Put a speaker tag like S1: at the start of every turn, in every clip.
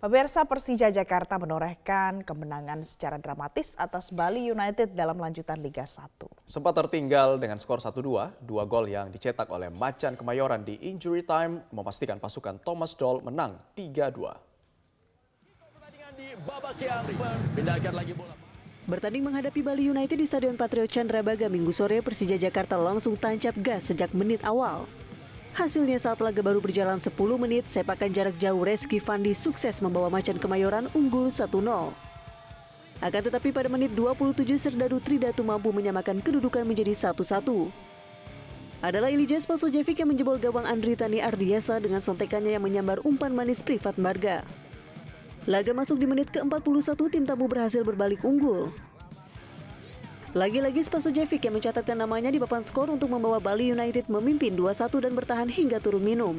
S1: Pemirsa Persija Jakarta menorehkan kemenangan secara dramatis atas Bali United dalam lanjutan Liga 1.
S2: Sempat tertinggal dengan skor 1-2, dua gol yang dicetak oleh Macan Kemayoran di injury time memastikan pasukan Thomas Doll menang 3-2.
S3: Bertanding menghadapi Bali United di Stadion Patriot Candrabaga minggu sore, Persija Jakarta langsung tancap gas sejak menit awal. Hasilnya saat laga baru berjalan 10 menit, sepakan jarak jauh Reski Fandi sukses membawa Macan Kemayoran unggul 1-0. Akan tetapi pada menit 27 Serdadu Tridatu mampu menyamakan kedudukan menjadi 1-1. Adalah Elijah Spasojevic yang menjebol gawang Andri Tani Ardiasa dengan sontekannya yang menyambar umpan manis privat Marga. Laga masuk di menit ke-41 tim tamu berhasil berbalik unggul. Lagi-lagi Spasojevic yang mencatatkan namanya di papan skor untuk membawa Bali United memimpin 2-1 dan bertahan hingga turun minum.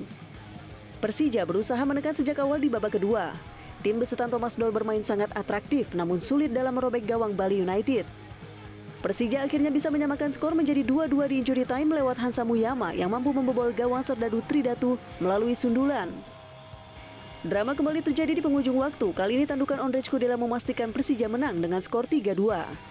S3: Persija berusaha menekan sejak awal di babak kedua. Tim besutan Thomas Doll bermain sangat atraktif namun sulit dalam merobek gawang Bali United. Persija akhirnya bisa menyamakan skor menjadi 2-2 di injury time lewat Hansa Muyama yang mampu membobol gawang Serdadu Tridatu melalui sundulan. Drama kembali terjadi di penghujung waktu. Kali ini tandukan Ondrej Kudela memastikan Persija menang dengan skor 3-2.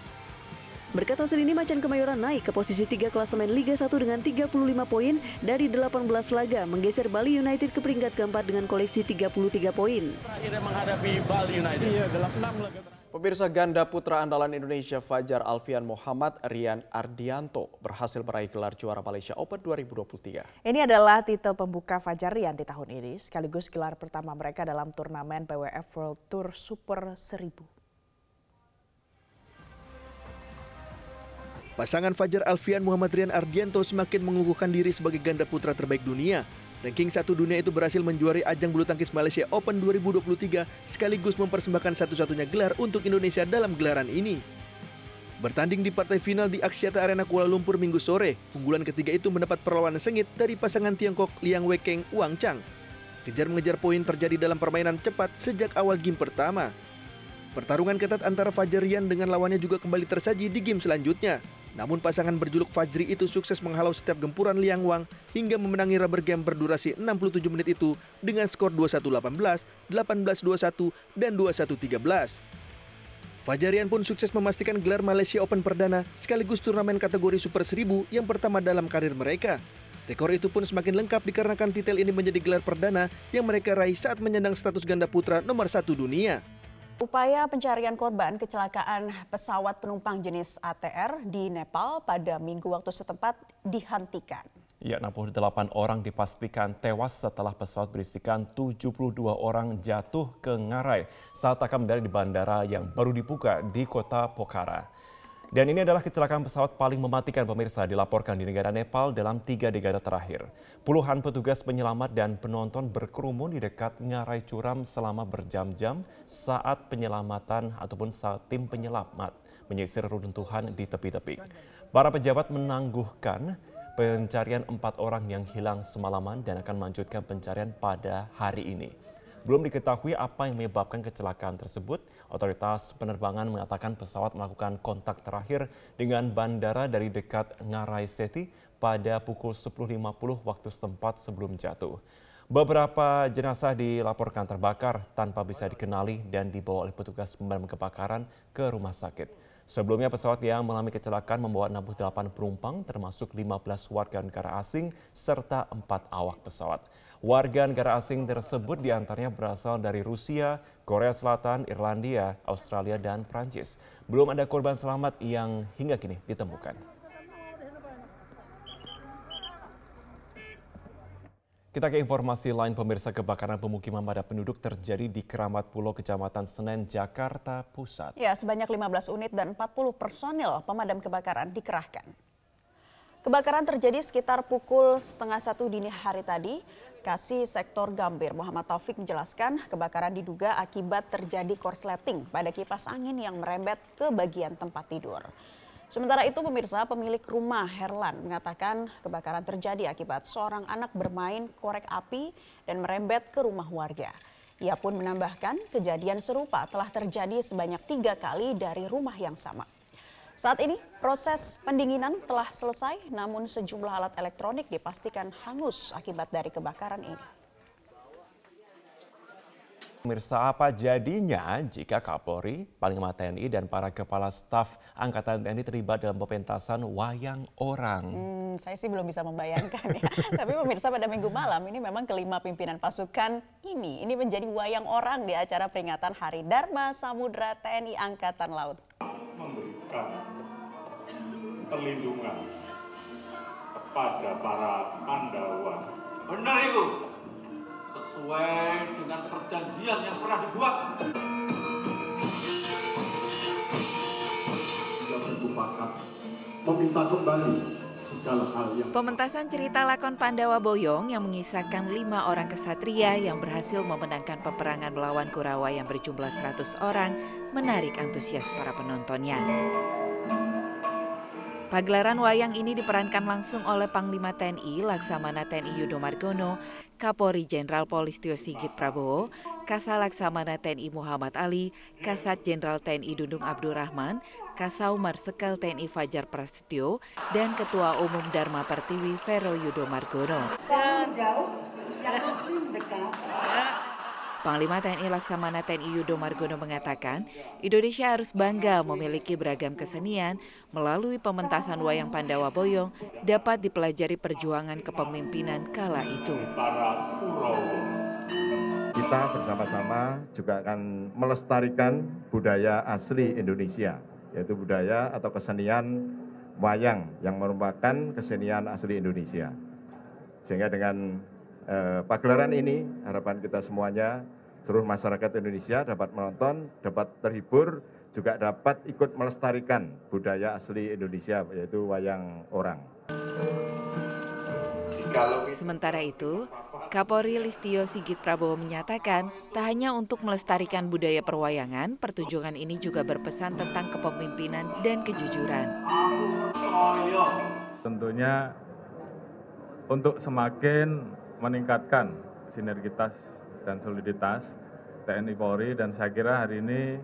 S3: Berkat hasil ini Macan Kemayoran naik ke posisi 3 klasemen Liga 1 dengan 35 poin dari 18 laga, menggeser Bali United ke peringkat keempat dengan koleksi 33 poin. Akhirnya menghadapi
S2: Bali United. Iya, dalam 6 laga Pemirsa ganda putra andalan Indonesia Fajar Alfian Muhammad Rian Ardianto berhasil meraih gelar juara Malaysia Open 2023.
S1: Ini adalah titel pembuka Fajar Rian di tahun ini, sekaligus gelar pertama mereka dalam turnamen PWF World Tour Super 1000.
S4: Pasangan Fajar Alfian Muhammad Rian Ardianto semakin mengukuhkan diri sebagai ganda putra terbaik dunia. Ranking satu dunia itu berhasil menjuari ajang bulu tangkis Malaysia Open 2023 sekaligus mempersembahkan satu-satunya gelar untuk Indonesia dalam gelaran ini. Bertanding di partai final di Aksiata Arena Kuala Lumpur minggu sore, unggulan ketiga itu mendapat perlawanan sengit dari pasangan Tiongkok Liang Wekeng Wang Chang. Kejar-mengejar poin terjadi dalam permainan cepat sejak awal game pertama. Pertarungan ketat antara Fajarian dengan lawannya juga kembali tersaji di game selanjutnya. Namun pasangan berjuluk Fajri itu sukses menghalau setiap gempuran Liang Wang hingga memenangi rubber game berdurasi 67 menit itu dengan skor 21-18, 18-21, dan 21-13. Fajarian pun sukses memastikan gelar Malaysia Open perdana sekaligus turnamen kategori Super 1000 yang pertama dalam karir mereka. Rekor itu pun semakin lengkap dikarenakan titel ini menjadi gelar perdana yang mereka raih saat menyandang status ganda putra nomor satu dunia.
S1: Upaya pencarian korban kecelakaan pesawat penumpang jenis ATR di Nepal pada minggu waktu setempat dihentikan.
S2: Ya, 68 orang dipastikan tewas setelah pesawat berisikan 72 orang jatuh ke ngarai saat akan mendarat di bandara yang baru dibuka di kota Pokhara. Dan ini adalah kecelakaan pesawat paling mematikan pemirsa dilaporkan di negara Nepal dalam tiga dekade terakhir. Puluhan petugas penyelamat dan penonton berkerumun di dekat ngarai curam selama berjam-jam saat penyelamatan ataupun saat tim penyelamat menyisir runtuhan di tepi-tepi. Para pejabat menangguhkan pencarian empat orang yang hilang semalaman dan akan melanjutkan pencarian pada hari ini. Belum diketahui apa yang menyebabkan kecelakaan tersebut. Otoritas penerbangan mengatakan pesawat melakukan kontak terakhir dengan bandara dari dekat Ngarai Seti pada pukul 10.50 waktu setempat sebelum jatuh. Beberapa jenazah dilaporkan terbakar tanpa bisa dikenali dan dibawa oleh petugas pemadam kebakaran ke rumah sakit. Sebelumnya pesawat yang mengalami kecelakaan membawa 68 penumpang termasuk 15 warga negara asing serta 4 awak pesawat. Warga negara asing tersebut di antaranya berasal dari Rusia, Korea Selatan, Irlandia, Australia, dan Prancis. Belum ada korban selamat yang hingga kini ditemukan. Kita ke informasi lain pemirsa kebakaran pemukiman padat penduduk terjadi di Keramat Pulau Kecamatan Senen, Jakarta Pusat.
S1: Ya, sebanyak 15 unit dan 40 personil pemadam kebakaran dikerahkan. Kebakaran terjadi sekitar pukul setengah satu dini hari tadi. Kasih Sektor Gambir Muhammad Taufik menjelaskan kebakaran diduga akibat terjadi korsleting pada kipas angin yang merembet ke bagian tempat tidur. Sementara itu pemirsa pemilik rumah Herlan mengatakan kebakaran terjadi akibat seorang anak bermain korek api dan merembet ke rumah warga. Ia pun menambahkan kejadian serupa telah terjadi sebanyak tiga kali dari rumah yang sama. Saat ini proses pendinginan telah selesai namun sejumlah alat elektronik dipastikan hangus akibat dari kebakaran ini.
S2: Pemirsa apa jadinya jika Kapolri, Panglima TNI dan para kepala staf Angkatan TNI terlibat dalam pementasan wayang orang?
S1: Hmm, saya sih belum bisa membayangkan ya. Tapi pemirsa pada minggu malam ini memang kelima pimpinan pasukan ini ini menjadi wayang orang di acara peringatan Hari Dharma Samudra TNI Angkatan Laut.
S5: Memberikan perlindungan kepada para Pandawa.
S6: Benar itu. Sesuai dengan perjanjian yang pernah dibuat.
S5: Sudah bersepakat meminta kembali
S7: Pementasan cerita lakon Pandawa Boyong yang mengisahkan lima orang kesatria yang berhasil memenangkan peperangan melawan Kurawa yang berjumlah 100 orang menarik antusias para penontonnya. Pagelaran wayang ini diperankan langsung oleh Panglima TNI Laksamana TNI Yudo Margono, Kapolri Jenderal Polistio Sigit Prabowo, Kasal Laksamana TNI Muhammad Ali, Kasat Jenderal TNI Dudung Abdurrahman, Kasau Marsekal TNI Fajar Prasetyo, dan Ketua Umum Dharma Pertiwi Vero Yudo Margono. Panglima TNI Laksamana TNI Yudo Margono mengatakan, Indonesia harus bangga memiliki beragam kesenian melalui pementasan wayang Pandawa Boyong dapat dipelajari perjuangan kepemimpinan kala itu.
S5: para.
S8: Kita bersama-sama juga akan melestarikan budaya asli Indonesia, yaitu budaya atau kesenian wayang yang merupakan kesenian asli Indonesia. Sehingga dengan eh, pagelaran ini, harapan kita semuanya, seluruh masyarakat Indonesia dapat menonton, dapat terhibur, juga dapat ikut melestarikan budaya asli Indonesia, yaitu wayang orang.
S7: Sementara itu, Kapolri Listio Sigit Prabowo menyatakan, tak hanya untuk melestarikan budaya perwayangan, pertunjukan ini juga berpesan tentang kepemimpinan dan kejujuran.
S9: tentunya untuk semakin meningkatkan sinergitas dan soliditas TNI Polri dan saya kira hari ini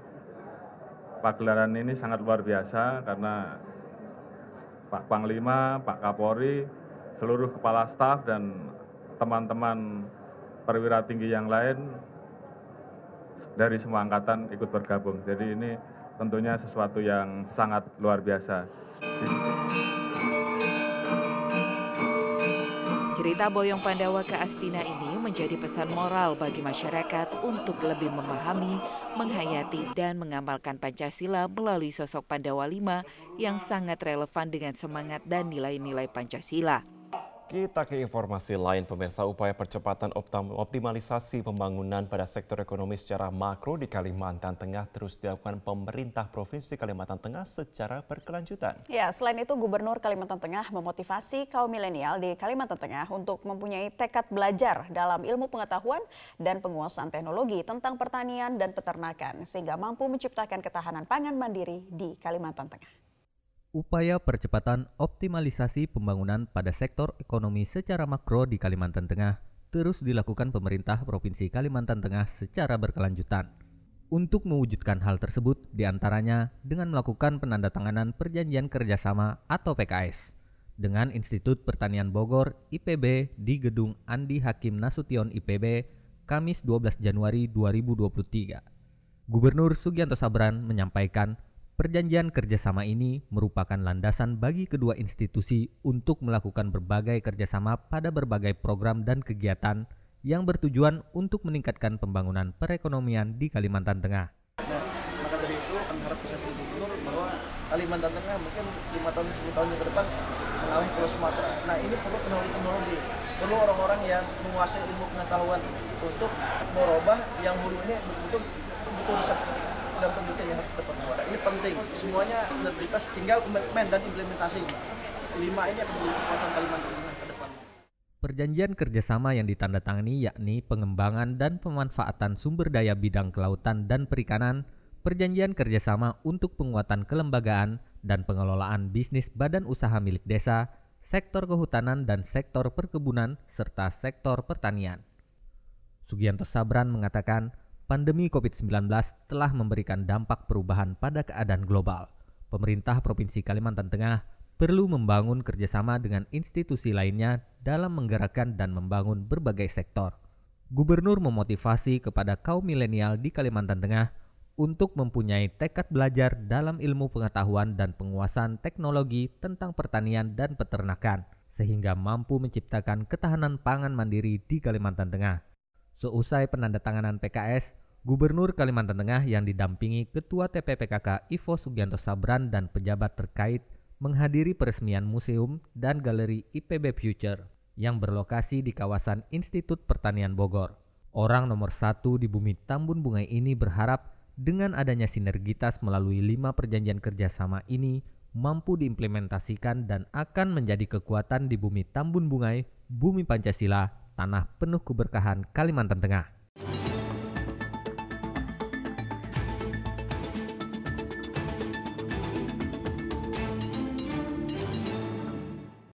S9: pagelaran ini sangat luar biasa karena Pak Panglima, Pak Kapolri, seluruh kepala staf dan teman-teman perwira tinggi yang lain dari semua angkatan ikut bergabung. Jadi ini tentunya sesuatu yang sangat luar biasa.
S7: Cerita Boyong Pandawa ke Astina ini menjadi pesan moral bagi masyarakat untuk lebih memahami, menghayati, dan mengamalkan Pancasila melalui sosok Pandawa V yang sangat relevan dengan semangat dan nilai-nilai Pancasila.
S2: Kita ke informasi lain, pemirsa upaya percepatan optimalisasi pembangunan pada sektor ekonomi secara makro di Kalimantan Tengah terus dilakukan pemerintah Provinsi Kalimantan Tengah secara berkelanjutan.
S1: Ya, selain itu Gubernur Kalimantan Tengah memotivasi kaum milenial di Kalimantan Tengah untuk mempunyai tekad belajar dalam ilmu pengetahuan dan penguasaan teknologi tentang pertanian dan peternakan sehingga mampu menciptakan ketahanan pangan mandiri di Kalimantan Tengah.
S10: Upaya percepatan optimalisasi pembangunan pada sektor ekonomi secara makro di Kalimantan Tengah terus dilakukan pemerintah Provinsi Kalimantan Tengah secara berkelanjutan. Untuk mewujudkan hal tersebut, di antaranya dengan melakukan penandatanganan perjanjian kerjasama atau PKS dengan Institut Pertanian Bogor IPB di Gedung Andi Hakim Nasution IPB Kamis 12 Januari 2023. Gubernur Sugianto Sabran menyampaikan Perjanjian kerjasama ini merupakan landasan bagi kedua institusi untuk melakukan berbagai kerjasama pada berbagai program dan kegiatan yang bertujuan untuk meningkatkan pembangunan perekonomian di Kalimantan Tengah.
S4: Nah, maka dari itu kami harap bisa sebagai gubernur bahwa Kalimantan Tengah mungkin 5 tahun 10 tahun ke depan mengalami Pulau Sumatera. Nah ini perlu teknologi-teknologi, perlu orang-orang yang menguasai ilmu pengetahuan untuk merubah yang hulu ini betul-betul betul bisa dan penelitian yang harus kita perbuat. Ini penting, semuanya sinergitas tinggal komitmen dan implementasi. Lima ini akan menjadi kekuatan Kalimantan ke depan.
S10: Perjanjian kerjasama yang ditandatangani yakni pengembangan dan pemanfaatan sumber daya bidang kelautan dan perikanan, perjanjian kerjasama untuk penguatan kelembagaan dan pengelolaan bisnis badan usaha milik desa, sektor kehutanan dan sektor perkebunan, serta sektor pertanian. Sugianto Sabran mengatakan, pandemi COVID-19 telah memberikan dampak perubahan pada keadaan global. Pemerintah Provinsi Kalimantan Tengah perlu membangun kerjasama dengan institusi lainnya dalam menggerakkan dan membangun berbagai sektor. Gubernur memotivasi kepada kaum milenial di Kalimantan Tengah untuk mempunyai tekad belajar dalam ilmu pengetahuan dan penguasaan teknologi tentang pertanian dan peternakan, sehingga mampu menciptakan ketahanan pangan mandiri di Kalimantan Tengah. Seusai penandatanganan PKS, Gubernur Kalimantan Tengah yang didampingi Ketua TPPKK Ivo Sugianto Sabran dan pejabat terkait menghadiri peresmian museum dan galeri IPB Future yang berlokasi di kawasan Institut Pertanian Bogor. Orang nomor satu di bumi Tambun Bungai ini berharap dengan adanya sinergitas melalui lima perjanjian kerjasama ini mampu diimplementasikan dan akan menjadi kekuatan di bumi Tambun Bungai, bumi Pancasila, tanah penuh keberkahan Kalimantan Tengah.